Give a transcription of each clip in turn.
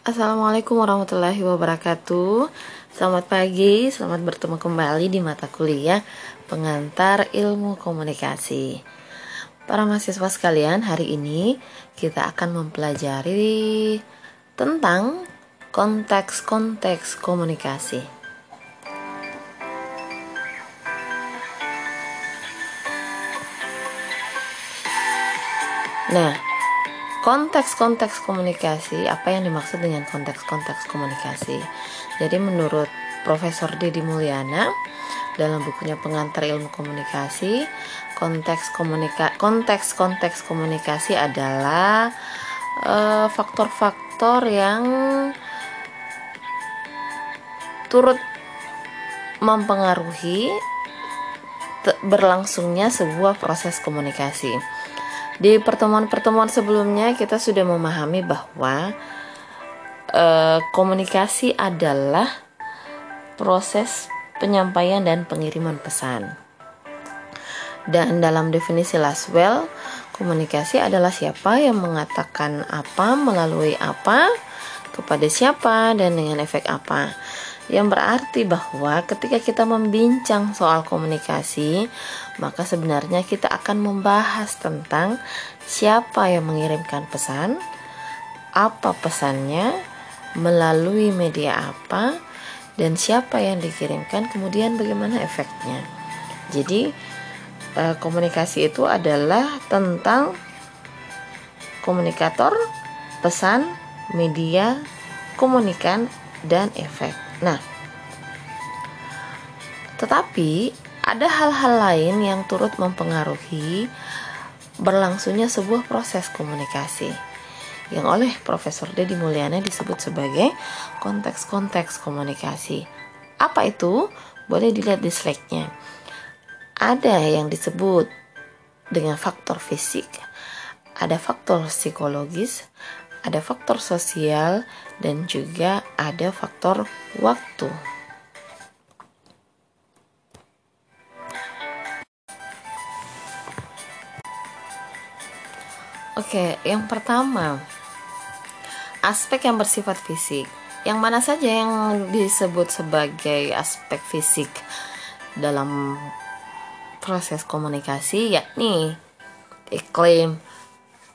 Assalamualaikum warahmatullahi wabarakatuh. Selamat pagi, selamat bertemu kembali di mata kuliah Pengantar Ilmu Komunikasi. Para mahasiswa sekalian, hari ini kita akan mempelajari tentang konteks-konteks komunikasi. Nah, konteks-konteks komunikasi. Apa yang dimaksud dengan konteks-konteks komunikasi? Jadi menurut Profesor Dedi Mulyana dalam bukunya pengantar ilmu komunikasi konteks komunika konteks konteks komunikasi adalah eh, faktor-faktor uh, yang turut mempengaruhi berlangsungnya sebuah proses komunikasi di pertemuan-pertemuan sebelumnya kita sudah memahami bahwa e, komunikasi adalah proses penyampaian dan pengiriman pesan. Dan dalam definisi Laswell, komunikasi adalah siapa yang mengatakan apa melalui apa kepada siapa dan dengan efek apa yang berarti bahwa ketika kita membincang soal komunikasi, maka sebenarnya kita akan membahas tentang siapa yang mengirimkan pesan, apa pesannya, melalui media apa, dan siapa yang dikirimkan, kemudian bagaimana efeknya. Jadi, eh, komunikasi itu adalah tentang komunikator, pesan, media, komunikan, dan efek. Nah, tetapi ada hal-hal lain yang turut mempengaruhi berlangsungnya sebuah proses komunikasi yang oleh Profesor Dedi Mulyana disebut sebagai konteks-konteks komunikasi. Apa itu? Boleh dilihat di slide-nya. Ada yang disebut dengan faktor fisik, ada faktor psikologis, ada faktor sosial, dan juga ada faktor waktu. Oke, yang pertama, aspek yang bersifat fisik. Yang mana saja yang disebut sebagai aspek fisik dalam proses komunikasi yakni iklim,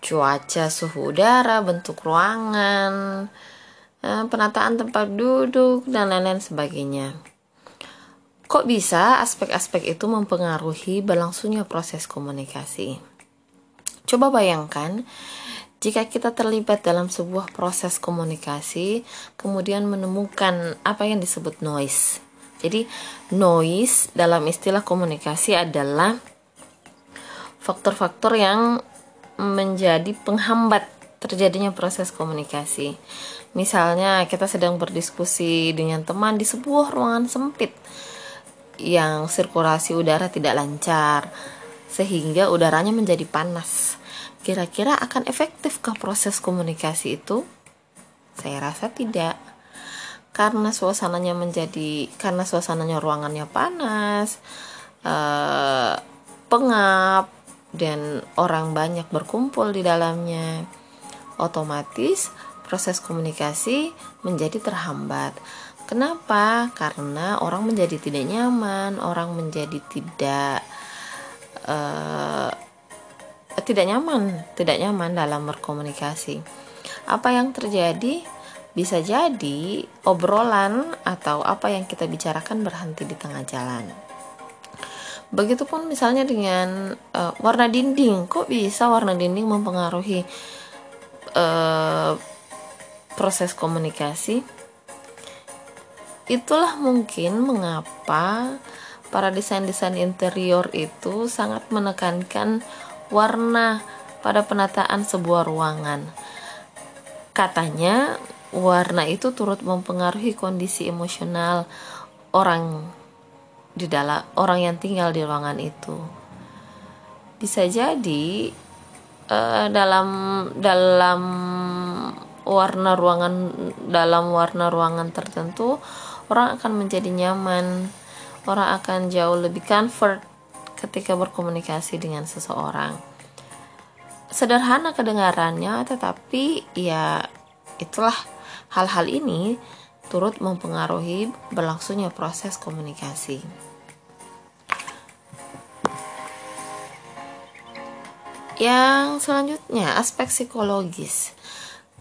cuaca, suhu udara, bentuk ruangan, eh, penataan tempat duduk, dan lain-lain sebagainya. Kok bisa aspek-aspek itu mempengaruhi berlangsungnya proses komunikasi? Coba bayangkan jika kita terlibat dalam sebuah proses komunikasi, kemudian menemukan apa yang disebut noise. Jadi, noise dalam istilah komunikasi adalah faktor-faktor yang menjadi penghambat terjadinya proses komunikasi. Misalnya kita sedang berdiskusi dengan teman di sebuah ruangan sempit yang sirkulasi udara tidak lancar sehingga udaranya menjadi panas. Kira-kira akan efektifkah proses komunikasi itu? Saya rasa tidak. Karena suasananya menjadi karena suasananya ruangannya panas, eh, pengap, dan orang banyak berkumpul di dalamnya, otomatis proses komunikasi menjadi terhambat. Kenapa? Karena orang menjadi tidak nyaman, orang menjadi tidak uh, tidak nyaman, tidak nyaman dalam berkomunikasi. Apa yang terjadi? Bisa jadi obrolan atau apa yang kita bicarakan berhenti di tengah jalan. Begitupun misalnya dengan uh, warna dinding, kok bisa warna dinding mempengaruhi uh, proses komunikasi? Itulah mungkin mengapa para desain-desain interior itu sangat menekankan warna pada penataan sebuah ruangan. Katanya, warna itu turut mempengaruhi kondisi emosional orang di dalam orang yang tinggal di ruangan itu. Bisa jadi uh, dalam dalam warna ruangan dalam warna ruangan tertentu orang akan menjadi nyaman. Orang akan jauh lebih comfort ketika berkomunikasi dengan seseorang. Sederhana kedengarannya tetapi ya itulah hal-hal ini turut mempengaruhi berlangsungnya proses komunikasi. Yang selanjutnya aspek psikologis.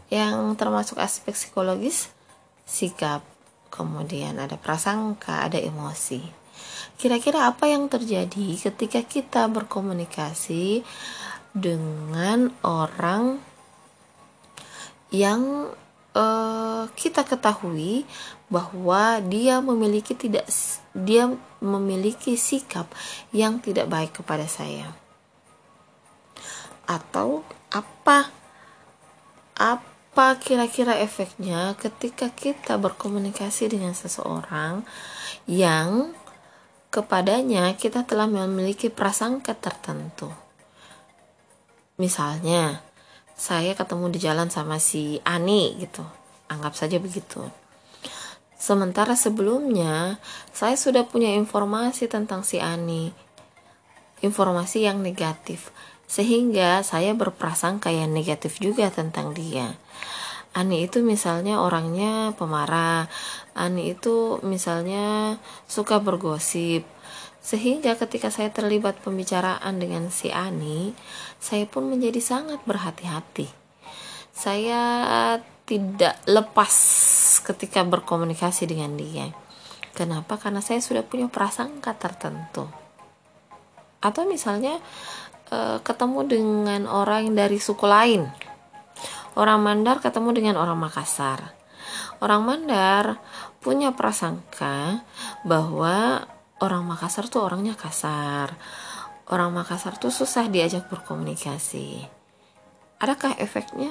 Yang termasuk aspek psikologis sikap, kemudian ada prasangka, ada emosi. Kira-kira apa yang terjadi ketika kita berkomunikasi dengan orang yang uh, kita ketahui bahwa dia memiliki tidak dia memiliki sikap yang tidak baik kepada saya atau apa apa kira-kira efeknya ketika kita berkomunikasi dengan seseorang yang kepadanya kita telah memiliki prasangka tertentu. Misalnya, saya ketemu di jalan sama si Ani gitu. Anggap saja begitu. Sementara sebelumnya, saya sudah punya informasi tentang si Ani. Informasi yang negatif sehingga saya berprasangka yang negatif juga tentang dia. Ani itu misalnya orangnya pemarah, Ani itu misalnya suka bergosip, sehingga ketika saya terlibat pembicaraan dengan si Ani, saya pun menjadi sangat berhati-hati. Saya tidak lepas ketika berkomunikasi dengan dia. Kenapa? Karena saya sudah punya prasangka tertentu. Atau misalnya uh, ketemu dengan orang dari suku lain. Orang Mandar ketemu dengan orang Makassar. Orang Mandar punya prasangka bahwa orang Makassar tuh orangnya kasar. Orang Makassar tuh susah diajak berkomunikasi. Adakah efeknya?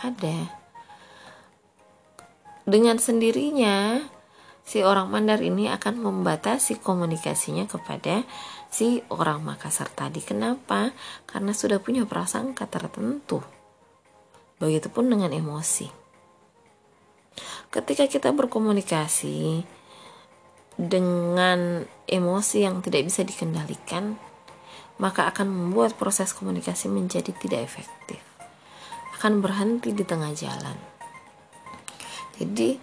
Ada. Dengan sendirinya, si orang Mandar ini akan membatasi komunikasinya kepada si orang Makassar tadi. Kenapa? Karena sudah punya prasangka tertentu. Begitupun dengan emosi. Ketika kita berkomunikasi dengan emosi yang tidak bisa dikendalikan, maka akan membuat proses komunikasi menjadi tidak efektif. Akan berhenti di tengah jalan. Jadi,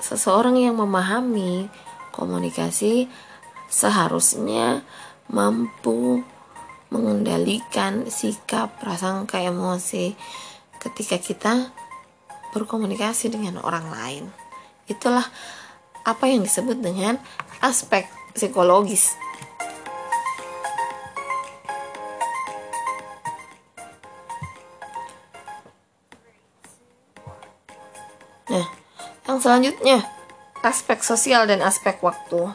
seseorang yang memahami komunikasi seharusnya mampu mengendalikan sikap, prasangka, emosi ketika kita berkomunikasi dengan orang lain. Itulah apa yang disebut dengan aspek psikologis. Nah, yang selanjutnya aspek sosial dan aspek waktu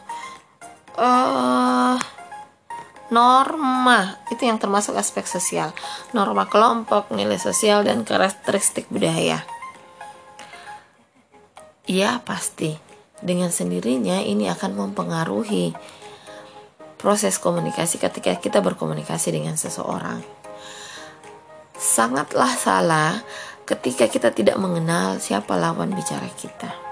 uh, norma. Itu yang termasuk aspek sosial. Norma kelompok nilai sosial dan karakteristik budaya. Ya pasti. Dengan sendirinya ini akan mempengaruhi proses komunikasi ketika kita berkomunikasi dengan seseorang. Sangatlah salah ketika kita tidak mengenal siapa lawan bicara kita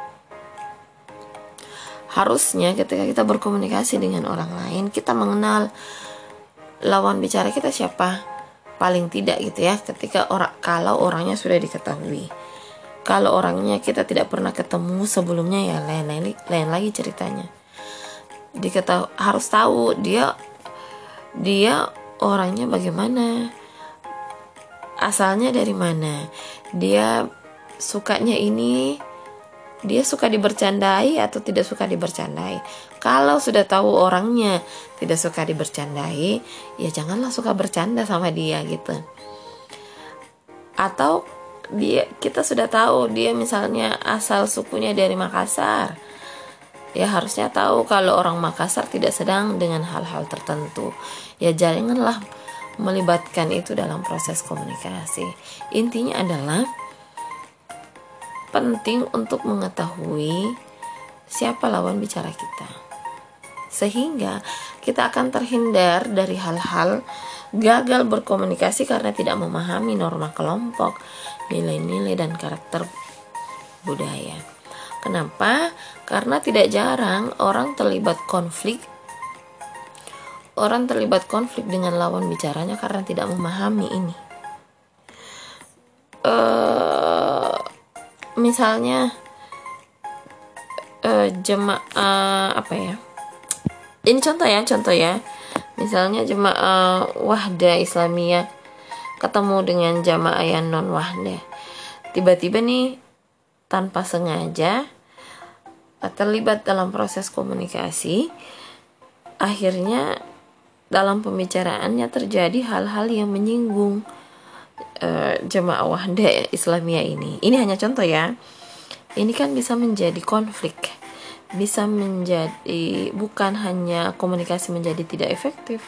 harusnya ketika kita berkomunikasi dengan orang lain kita mengenal lawan bicara kita siapa. Paling tidak gitu ya ketika orang kalau orangnya sudah diketahui. Kalau orangnya kita tidak pernah ketemu sebelumnya ya lain lain, lain lagi ceritanya. Diketahui harus tahu dia dia orangnya bagaimana. Asalnya dari mana. Dia sukanya ini dia suka dibercandai atau tidak suka dibercandai. Kalau sudah tahu orangnya tidak suka dibercandai, ya janganlah suka bercanda sama dia gitu. Atau dia kita sudah tahu dia misalnya asal sukunya dari Makassar. Ya harusnya tahu kalau orang Makassar tidak sedang dengan hal-hal tertentu. Ya janganlah melibatkan itu dalam proses komunikasi. Intinya adalah penting untuk mengetahui siapa lawan bicara kita. Sehingga kita akan terhindar dari hal-hal gagal berkomunikasi karena tidak memahami norma kelompok, nilai-nilai dan karakter budaya. Kenapa? Karena tidak jarang orang terlibat konflik orang terlibat konflik dengan lawan bicaranya karena tidak memahami ini. Uh, misalnya uh, jemaah apa ya? Ini contoh ya contoh ya. Misalnya jemaah wahda Islamiyah ketemu dengan jamaah yang non wahda tiba-tiba nih tanpa sengaja terlibat dalam proses komunikasi akhirnya dalam pembicaraannya terjadi hal-hal yang menyinggung uh, jemaah wahda Islamiyah ini. Ini hanya contoh ya. Ini kan bisa menjadi konflik. Bisa menjadi bukan hanya komunikasi menjadi tidak efektif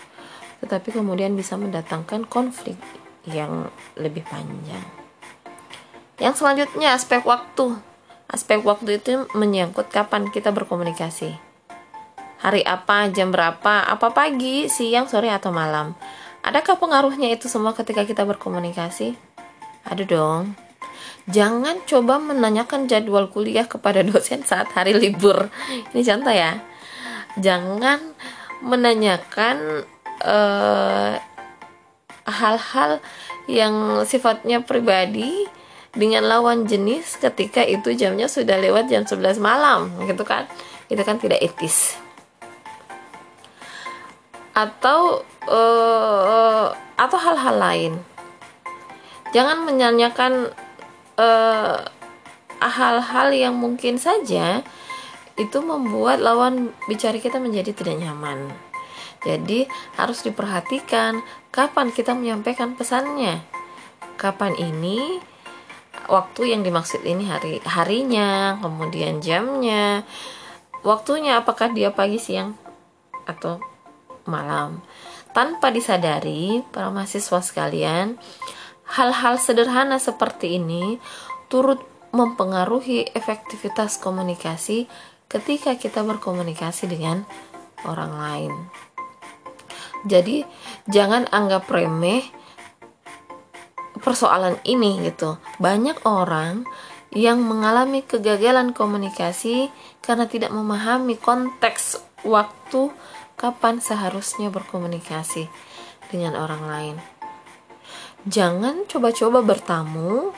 tetapi kemudian bisa mendatangkan konflik yang lebih panjang. Yang selanjutnya aspek waktu. Aspek waktu itu menyangkut kapan kita berkomunikasi. Hari apa jam berapa apa pagi siang sore atau malam adakah pengaruhnya itu semua ketika kita berkomunikasi? Ada dong. Jangan coba menanyakan jadwal kuliah kepada dosen saat hari libur. Ini contoh ya. Jangan menanyakan eh, hal-hal yang sifatnya pribadi dengan lawan jenis ketika itu jamnya sudah lewat jam 11 malam gitu kan? Itu kan tidak etis. Atau uh, atau hal-hal lain jangan menanyakan Eh, hal-hal yang mungkin saja itu membuat lawan bicara kita menjadi tidak nyaman. Jadi harus diperhatikan kapan kita menyampaikan pesannya. Kapan ini waktu yang dimaksud ini hari harinya, kemudian jamnya, waktunya apakah dia pagi, siang atau malam. Tanpa disadari para mahasiswa sekalian, Hal-hal sederhana seperti ini turut mempengaruhi efektivitas komunikasi ketika kita berkomunikasi dengan orang lain. Jadi, jangan anggap remeh persoalan ini gitu. Banyak orang yang mengalami kegagalan komunikasi karena tidak memahami konteks waktu kapan seharusnya berkomunikasi dengan orang lain? Jangan coba-coba bertamu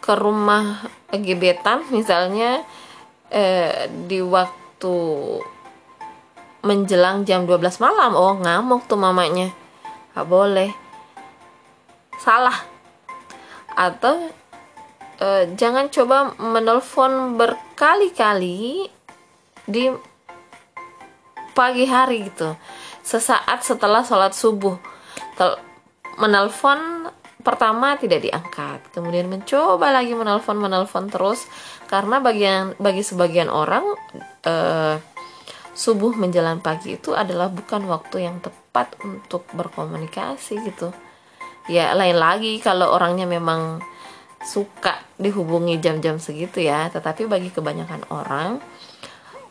ke rumah gebetan misalnya eh, di waktu menjelang jam 12 malam. Oh ngamuk tuh mamanya. Gak boleh. Salah. Atau eh, jangan coba menelpon berkali-kali di pagi hari gitu. Sesaat setelah sholat subuh. Menelpon pertama tidak diangkat. Kemudian mencoba lagi menelpon menelpon terus. Karena bagian bagi sebagian orang eh, subuh menjelang pagi itu adalah bukan waktu yang tepat untuk berkomunikasi gitu. Ya lain lagi kalau orangnya memang suka dihubungi jam-jam segitu ya. Tetapi bagi kebanyakan orang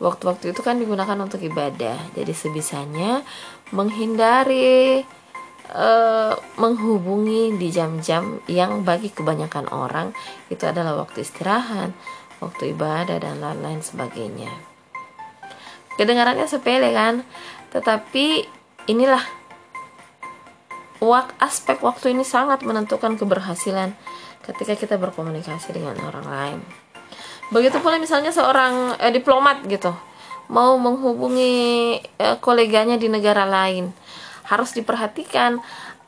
waktu-waktu itu kan digunakan untuk ibadah jadi sebisanya menghindari uh, menghubungi di jam-jam yang bagi kebanyakan orang itu adalah waktu istirahat, waktu ibadah dan lain-lain sebagainya. Kedengarannya sepele kan? Tetapi inilah aspek waktu ini sangat menentukan keberhasilan ketika kita berkomunikasi dengan orang lain. Begitu pula misalnya seorang eh, diplomat gitu mau menghubungi eh, koleganya di negara lain harus diperhatikan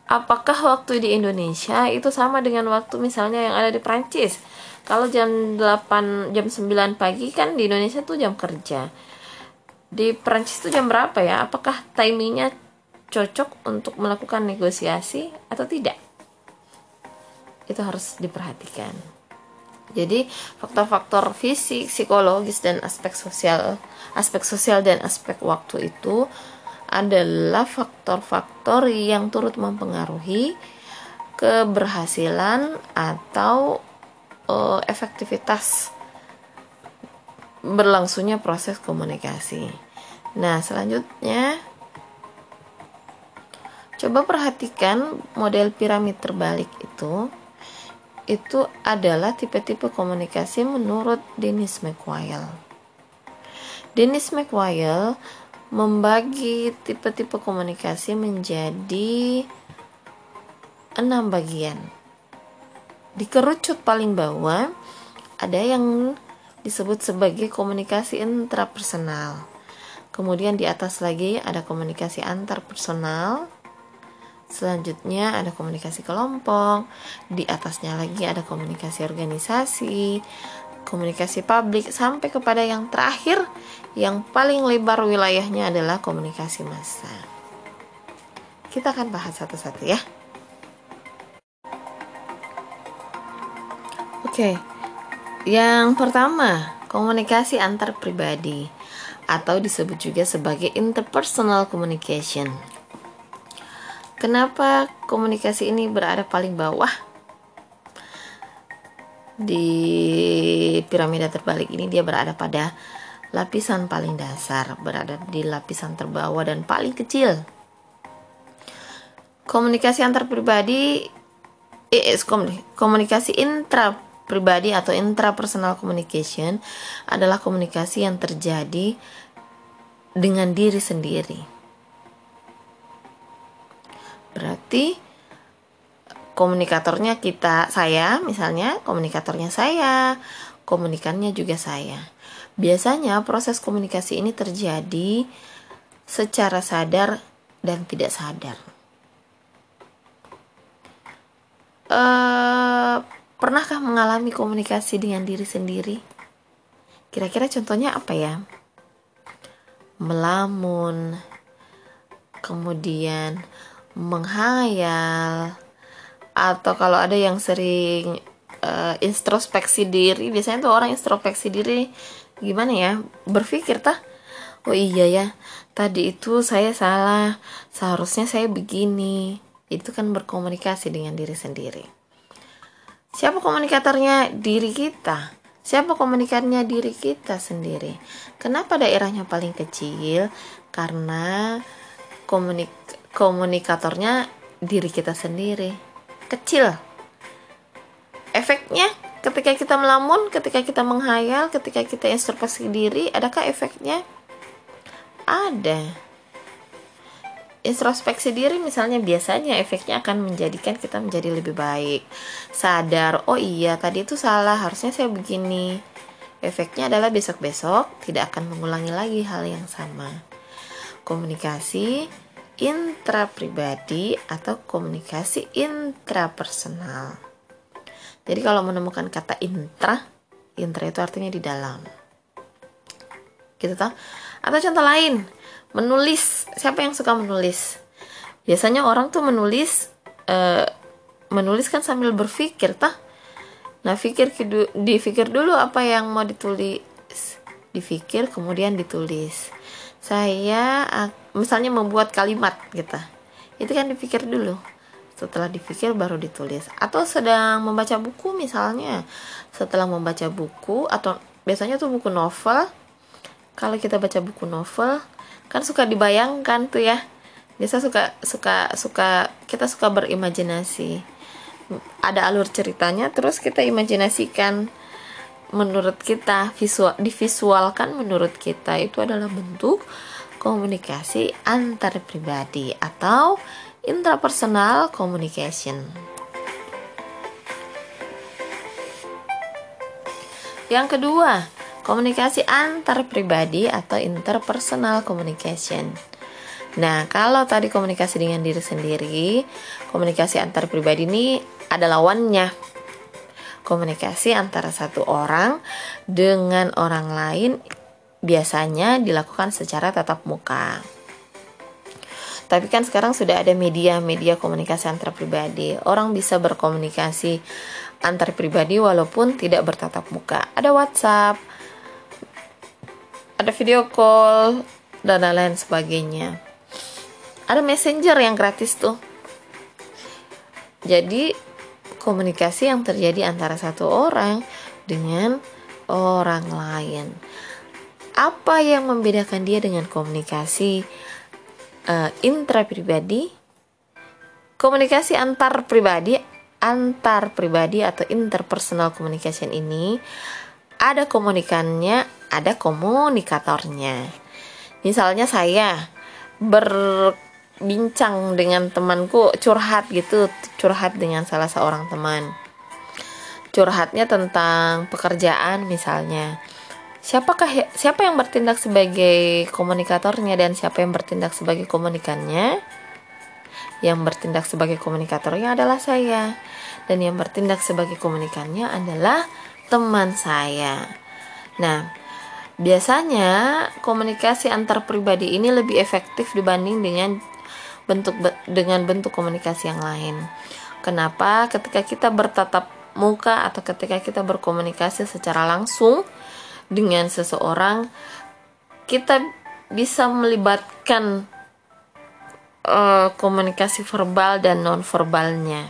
apakah waktu di Indonesia itu sama dengan waktu misalnya yang ada di Prancis kalau jam 8 jam 9 pagi kan di Indonesia tuh jam kerja. Di Prancis tuh jam berapa ya? Apakah timingnya cocok untuk melakukan negosiasi atau tidak? Itu harus diperhatikan jadi faktor-faktor fisik, psikologis dan aspek sosial, aspek sosial dan aspek waktu itu adalah faktor-faktor yang turut mempengaruhi keberhasilan atau uh, efektivitas berlangsungnya proses komunikasi. Nah, selanjutnya coba perhatikan model piramid terbalik itu. Itu adalah tipe-tipe komunikasi menurut Dennis McWile. Dennis McWile membagi tipe-tipe komunikasi menjadi enam bagian. dikerucut paling bawah ada yang disebut sebagai komunikasi intrapersonal. Kemudian di atas lagi ada komunikasi antar personal. Selanjutnya ada komunikasi kelompok, di atasnya lagi ada komunikasi organisasi, komunikasi publik sampai kepada yang terakhir yang paling lebar wilayahnya adalah komunikasi massa. Kita akan bahas satu-satu ya. Oke. Yang pertama, komunikasi antar pribadi atau disebut juga sebagai interpersonal communication. Kenapa komunikasi ini berada paling bawah? di piramida terbalik ini dia berada pada lapisan paling dasar, berada di lapisan terbawah dan paling kecil. Komunikasi antar pribadi eh, komunikasi intra pribadi atau intrapersonal communication adalah komunikasi yang terjadi dengan diri sendiri. Berarti komunikatornya kita saya misalnya komunikatornya saya komunikannya juga saya. Biasanya proses komunikasi ini terjadi secara sadar dan tidak sadar. Uh, pernahkah mengalami komunikasi dengan diri sendiri? Kira-kira contohnya apa ya? Melamun kemudian menghayal atau kalau ada yang sering uh, introspeksi diri biasanya tuh orang introspeksi diri gimana ya berpikir tah oh iya ya tadi itu saya salah seharusnya saya begini. Itu kan berkomunikasi dengan diri sendiri. Siapa komunikatornya? Diri kita. Siapa komunikannya? Diri kita sendiri. Kenapa daerahnya paling kecil? Karena komunik komunikatornya diri kita sendiri. Kecil. Efeknya ketika kita melamun ketika kita menghayal ketika kita introspeksi diri adakah efeknya? Ada. Introspeksi diri misalnya biasanya efeknya akan menjadikan kita menjadi lebih baik. Sadar oh iya tadi itu salah harusnya saya begini. Efeknya adalah besok-besok tidak akan mengulangi lagi hal yang sama. Komunikasi intrapribadi atau komunikasi intrapersonal. Jadi kalau menemukan kata intra, intra itu artinya di dalam. Gitu toh? Atau contoh lain, menulis. Siapa yang suka menulis? Biasanya orang tuh menulis uh, menulis kan sambil berpikir toh. Nah, pikir dipikir dulu apa yang mau ditulis. Dipikir kemudian ditulis saya misalnya membuat kalimat gitu. Itu kan dipikir dulu. Setelah dipikir baru ditulis. Atau sedang membaca buku misalnya. Setelah membaca buku atau biasanya tuh buku novel. Kalau kita baca buku novel kan suka dibayangkan tuh ya. Biasa suka suka suka kita suka berimajinasi. Ada alur ceritanya terus kita imajinasikan menurut kita visual divisualkan menurut kita. Itu adalah bentuk komunikasi antar pribadi atau intrapersonal communication. Yang kedua, komunikasi antar pribadi atau interpersonal communication. Nah, kalau tadi komunikasi dengan diri sendiri, komunikasi antar pribadi ini ada lawannya komunikasi antara satu orang dengan orang lain biasanya dilakukan secara tatap muka. Tapi kan sekarang sudah ada media-media komunikasi antar pribadi. Orang bisa berkomunikasi antar pribadi walaupun tidak bertatap muka. Ada WhatsApp, ada video call, dan lain-lain sebagainya. Ada messenger yang gratis tuh. Jadi komunikasi yang terjadi antara satu orang dengan orang lain. Apa yang membedakan dia dengan komunikasi uh, intrapribadi? Komunikasi antar pribadi, antar pribadi atau interpersonal communication ini ada komunikannya, ada komunikatornya. Misalnya saya ber bincang dengan temanku curhat gitu curhat dengan salah seorang teman curhatnya tentang pekerjaan misalnya siapakah siapa yang bertindak sebagai komunikatornya dan siapa yang bertindak sebagai komunikannya? Yang bertindak sebagai komunikatornya adalah saya. Dan yang bertindak sebagai komunikannya adalah teman saya. Nah biasanya komunikasi antar pribadi ini lebih efektif dibanding dengan bentuk dengan bentuk komunikasi yang lain. Kenapa? Ketika kita bertatap muka atau ketika kita berkomunikasi secara langsung dengan seseorang kita bisa melibatkan uh, komunikasi verbal dan non verbalnya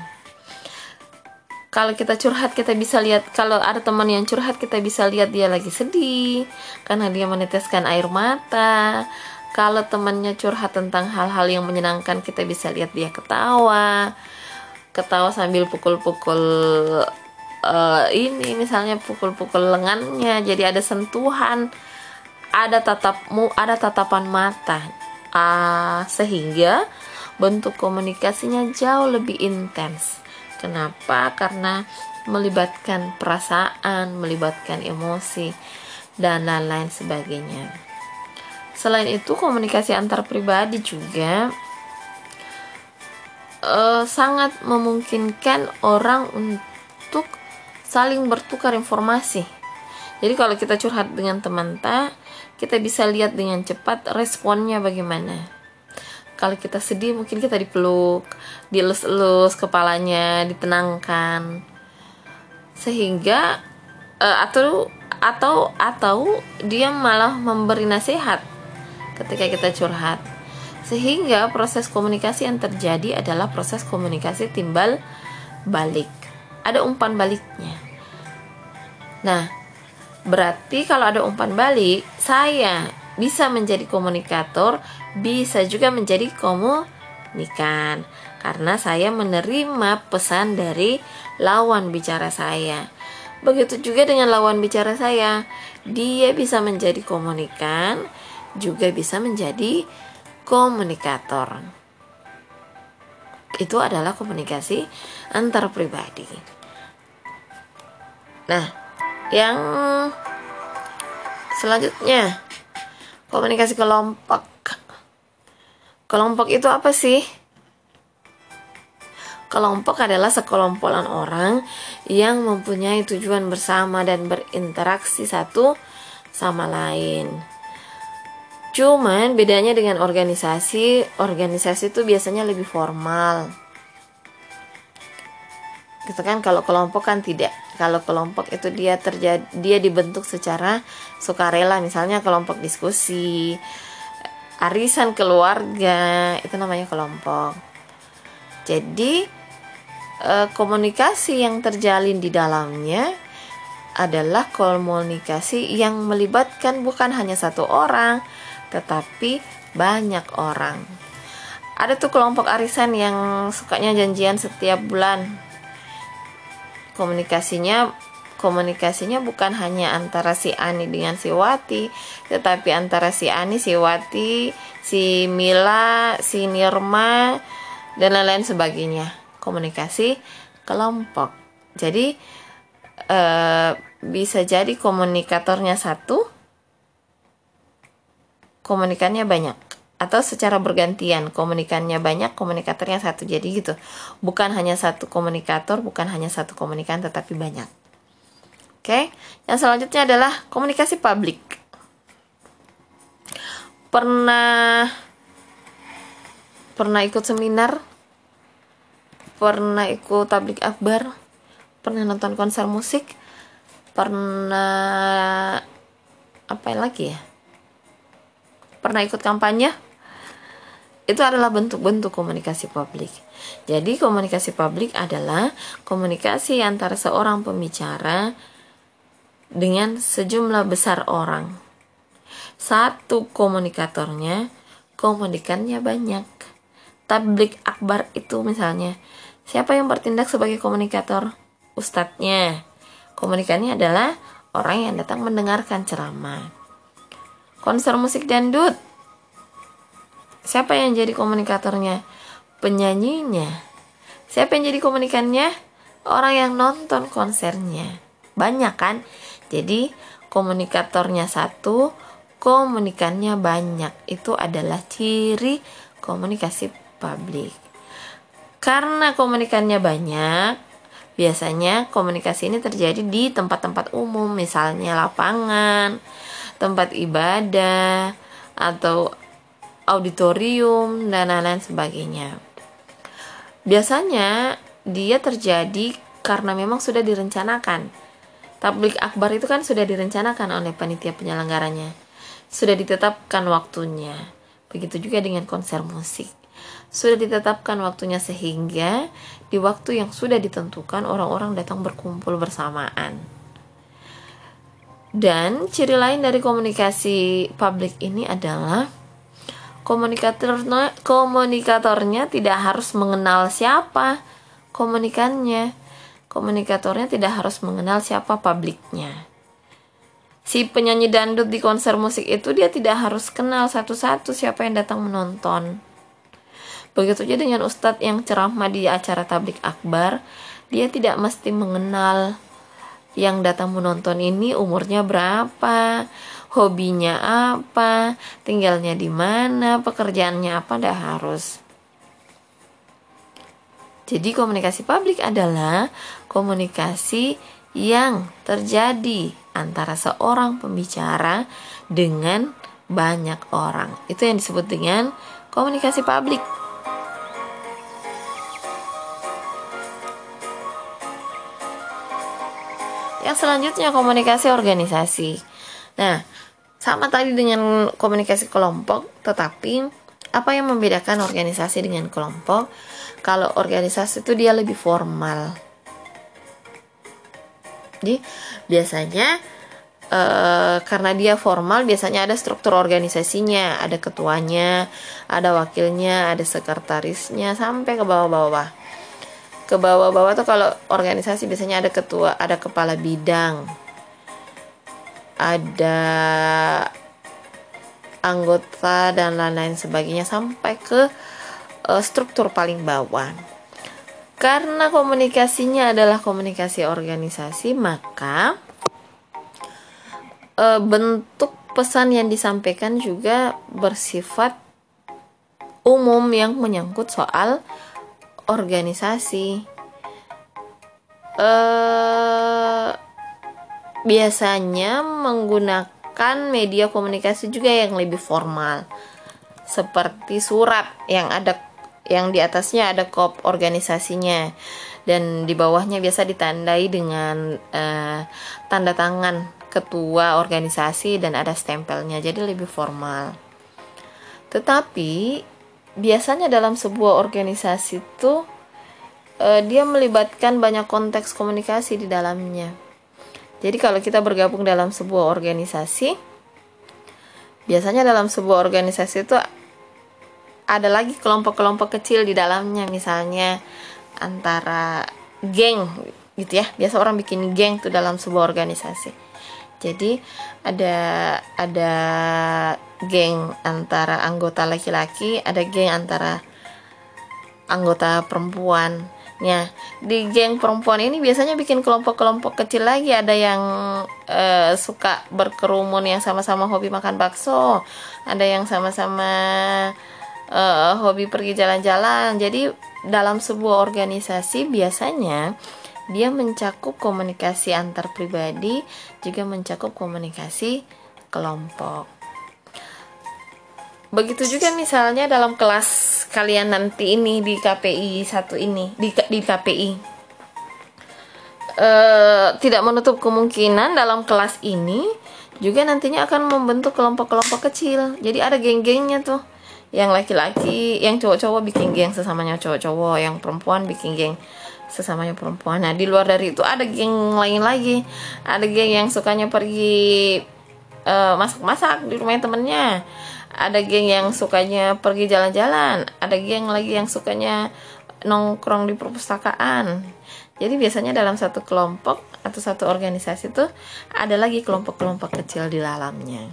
kalau kita curhat kita bisa lihat kalau ada teman yang curhat kita bisa lihat dia lagi sedih karena dia meneteskan air mata. Kalau temannya curhat tentang hal-hal yang menyenangkan kita bisa lihat dia ketawa ketawa sambil pukul-pukul uh, ini misalnya pukul-pukul lengannya jadi ada sentuhan ada tatapmu ada tatapan mata. Uh, sehingga bentuk komunikasinya jauh lebih intens. Kenapa? Karena melibatkan perasaan melibatkan emosi dan lain-lain sebagainya. Selain itu komunikasi antar pribadi juga uh, sangat memungkinkan orang untuk saling bertukar informasi. Jadi kalau kita curhat dengan teman tak, kita bisa lihat dengan cepat responnya bagaimana. Kalau kita sedih mungkin kita dipeluk, dielus-elus kepalanya, ditenangkan. Sehingga uh, atau atau atau dia malah memberi nasihat ketika kita curhat. Sehingga proses komunikasi yang terjadi adalah proses komunikasi timbal balik ada umpan baliknya. Nah, berarti kalau ada umpan balik, saya bisa menjadi komunikator, bisa juga menjadi komunikan karena saya menerima pesan dari lawan bicara saya. Begitu juga dengan lawan bicara saya, dia bisa menjadi komunikan, juga bisa menjadi komunikator. Itu adalah komunikasi antar pribadi. Nah, yang selanjutnya komunikasi kelompok. Kelompok itu apa sih? Kelompok adalah sekelompokan orang yang mempunyai tujuan bersama dan berinteraksi satu sama lain. Cuman bedanya dengan organisasi, organisasi itu biasanya lebih formal. Gitu kan kalau kelompok kan tidak. Kalau kelompok itu dia terjadi dia dibentuk secara sukarela. Misalnya kelompok diskusi arisan keluarga itu namanya kelompok. Jadi eh, komunikasi yang terjalin di dalamnya adalah komunikasi yang melibatkan bukan hanya satu orang tetapi banyak orang. Ada tuh kelompok arisan yang sukanya janjian setiap bulan komunikasinya komunikasinya bukan hanya antara si Ani dengan si Wati, tetapi antara si Ani, si Wati, si Mila, si Nirma dan lain-lain sebagainya. Komunikasi kelompok. Jadi eh, bisa jadi komunikatornya satu, komunikannya banyak atau secara bergantian komunikannya banyak komunikatornya satu. Jadi gitu. Bukan hanya satu komunikator bukan hanya satu komunikan tetapi banyak. Oke? Yang selanjutnya adalah komunikasi publik. Pernah pernah ikut seminar? Pernah ikut tablik akbar? Pernah nonton konser musik? Pernah apa lagi ya? Pernah ikut kampanye itu adalah bentuk-bentuk komunikasi publik. Jadi komunikasi publik adalah komunikasi antara seorang pembicara dengan sejumlah besar orang. Satu komunikatornya, komunikannya banyak. Tablik akbar itu misalnya, siapa yang bertindak sebagai komunikator? Ustadznya. Komunikannya adalah orang yang datang mendengarkan ceramah. Konser musik dangdut Siapa yang jadi komunikatornya? Penyanyinya. Siapa yang jadi komunikannya? orang yang nonton konsernya banyak kan jadi komunikatornya satu komunikannya banyak itu adalah ciri komunikasi publik karena komunikannya banyak biasanya komunikasi ini terjadi di tempat-tempat umum misalnya lapangan tempat ibadah atau auditorium dan lain-lain sebagainya. Biasanya dia terjadi karena memang sudah direncanakan. Tablik akbar itu kan sudah direncanakan oleh panitia penyelenggaranya. Sudah ditetapkan waktunya. Begitu juga dengan konser musik. Sudah ditetapkan waktunya sehingga di waktu yang sudah ditentukan orang-orang datang berkumpul bersamaan. Dan ciri lain dari komunikasi publik ini adalah komunikatornya komunikatornya tidak harus mengenal siapa komunikannya. Komunikatornya tidak harus mengenal siapa publiknya. Si penyanyi dangdut di konser musik itu dia tidak harus kenal satu-satu siapa yang datang menonton. Begitu saja dengan ustadz yang ceramah di acara tablik akbar dia tidak mesti mengenal yang datang menonton ini umurnya berapa, hobinya apa, tinggalnya di mana, pekerjaannya apa, tidak harus. Jadi komunikasi publik adalah komunikasi yang terjadi antara seorang pembicara dengan banyak orang. Itu yang disebut dengan komunikasi publik. Yang selanjutnya komunikasi organisasi. Nah, sama tadi dengan komunikasi kelompok, tetapi apa yang membedakan organisasi dengan kelompok? Kalau organisasi itu dia lebih formal. Jadi biasanya e, karena dia formal biasanya ada struktur organisasinya, ada ketuanya, ada wakilnya, ada sekretarisnya sampai ke bawah-bawah ke bawah-bawah tuh kalau organisasi biasanya ada ketua, ada kepala bidang, ada anggota dan lain-lain sebagainya sampai ke uh, struktur paling bawah. Karena komunikasinya adalah komunikasi organisasi, maka uh, bentuk pesan yang disampaikan juga bersifat umum yang menyangkut soal organisasi eh biasanya menggunakan media komunikasi juga yang lebih formal. Seperti surat yang ada yang di atasnya ada kop organisasinya. Dan di bawahnya biasa ditandai dengan uh, tanda tangan ketua organisasi dan ada stempelnya. Jadi lebih formal. Tetapi biasanya dalam sebuah organisasi itu uh, dia melibatkan banyak konteks komunikasi di dalamnya. Jadi kalau kita bergabung dalam sebuah organisasi, biasanya dalam sebuah organisasi itu ada lagi kelompok-kelompok kecil di dalamnya, misalnya antara geng gitu ya. Biasa orang bikin geng tuh dalam sebuah organisasi. Jadi ada ada geng antara anggota laki-laki, ada geng antara anggota perempuan. Ya, di geng perempuan ini biasanya bikin kelompok-kelompok kecil lagi. Ada yang uh, suka berkerumun yang sama-sama hobi makan bakso, ada yang sama-sama uh, hobi pergi jalan-jalan. Jadi dalam sebuah organisasi biasanya dia mencakup komunikasi antar pribadi, juga mencakup komunikasi kelompok. Begitu juga misalnya dalam kelas kalian nanti ini di KPI satu ini di di KPI. E, eh, tidak menutup kemungkinan dalam kelas ini juga nantinya akan membentuk kelompok-kelompok kecil. Jadi ada geng-gengnya tuh. Yang laki-laki, yang cowok-cowok bikin geng sesamanya cowok-cowok, yang perempuan bikin geng sesamanya perempuan. Nah, di luar dari itu ada geng lain lagi. Ada geng yang sukanya pergi eh, masak-masak uh, di rumahnya temennya ada geng yang sukanya pergi jalan-jalan ada geng lagi yang sukanya nongkrong di perpustakaan jadi biasanya dalam satu kelompok atau satu organisasi itu ada lagi kelompok-kelompok kecil di dalamnya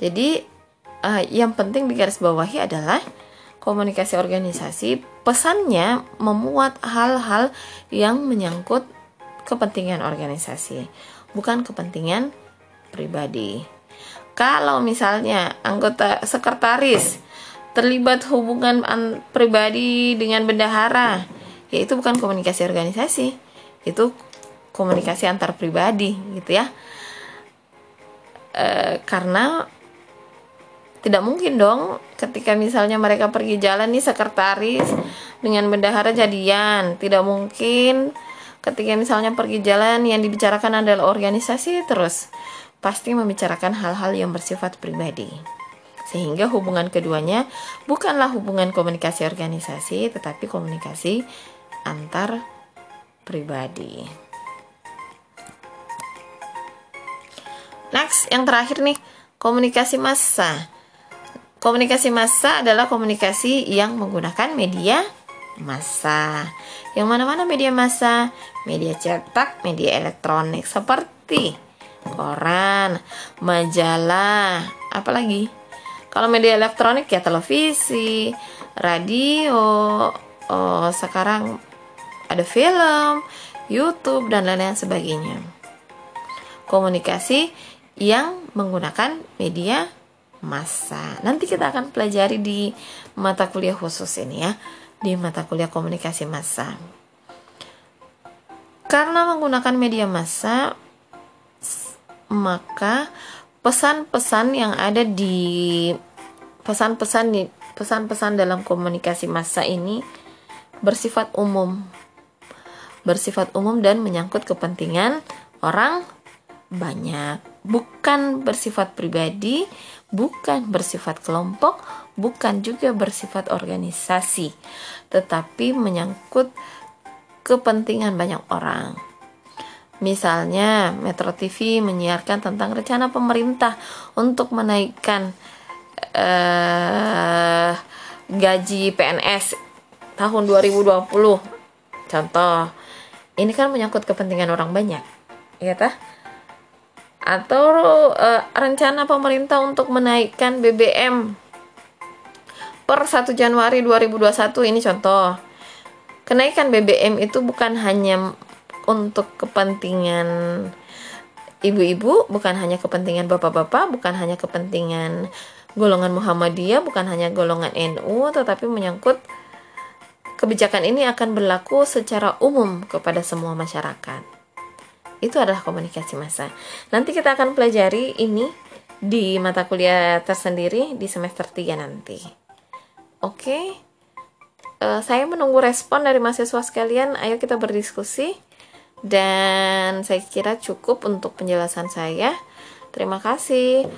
jadi uh, yang penting di garis bawahi adalah komunikasi organisasi pesannya memuat hal-hal yang menyangkut kepentingan organisasi, bukan kepentingan pribadi. Kalau misalnya anggota sekretaris terlibat hubungan pribadi dengan bendahara, ya itu bukan komunikasi organisasi, itu komunikasi antar pribadi gitu ya. E, karena tidak mungkin dong ketika misalnya mereka pergi jalan nih sekretaris dengan bendahara jadian. Tidak mungkin ketika misalnya pergi jalan yang dibicarakan adalah organisasi terus pasti membicarakan hal-hal yang bersifat pribadi sehingga hubungan keduanya bukanlah hubungan komunikasi organisasi tetapi komunikasi antar pribadi next yang terakhir nih komunikasi massa Komunikasi massa adalah komunikasi yang menggunakan media massa. Yang mana-mana media massa? Media cetak, media elektronik seperti koran, majalah, apalagi? Kalau media elektronik ya televisi, radio, oh, sekarang ada film, YouTube dan lain-lain sebagainya. Komunikasi yang menggunakan media masa. Nanti kita akan pelajari di mata kuliah khusus ini ya, di mata kuliah komunikasi massa. Karena menggunakan media massa, maka pesan-pesan yang ada di pesan-pesan di pesan-pesan dalam komunikasi massa ini bersifat umum. Bersifat umum dan menyangkut kepentingan orang banyak, bukan bersifat pribadi, bukan bersifat kelompok, bukan juga bersifat organisasi, tetapi menyangkut kepentingan banyak orang. Misalnya, Metro TV menyiarkan tentang rencana pemerintah untuk menaikkan uh, gaji PNS tahun 2020. Contoh, ini kan menyangkut kepentingan orang banyak, ya tah? atau uh, rencana pemerintah untuk menaikkan BBM per 1 Januari 2021 ini contoh. Kenaikan BBM itu bukan hanya untuk kepentingan ibu-ibu, bukan hanya kepentingan bapak-bapak, bukan hanya kepentingan golongan Muhammadiyah, bukan hanya golongan NU, tetapi menyangkut kebijakan ini akan berlaku secara umum kepada semua masyarakat. Itu adalah komunikasi massa. Nanti kita akan pelajari ini di mata kuliah tersendiri di semester 3 nanti. Oke. Uh, saya menunggu respon dari mahasiswa sekalian. Ayo kita berdiskusi. Dan saya kira cukup untuk penjelasan saya. Terima kasih.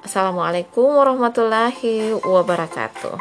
Assalamualaikum warahmatullahi wabarakatuh.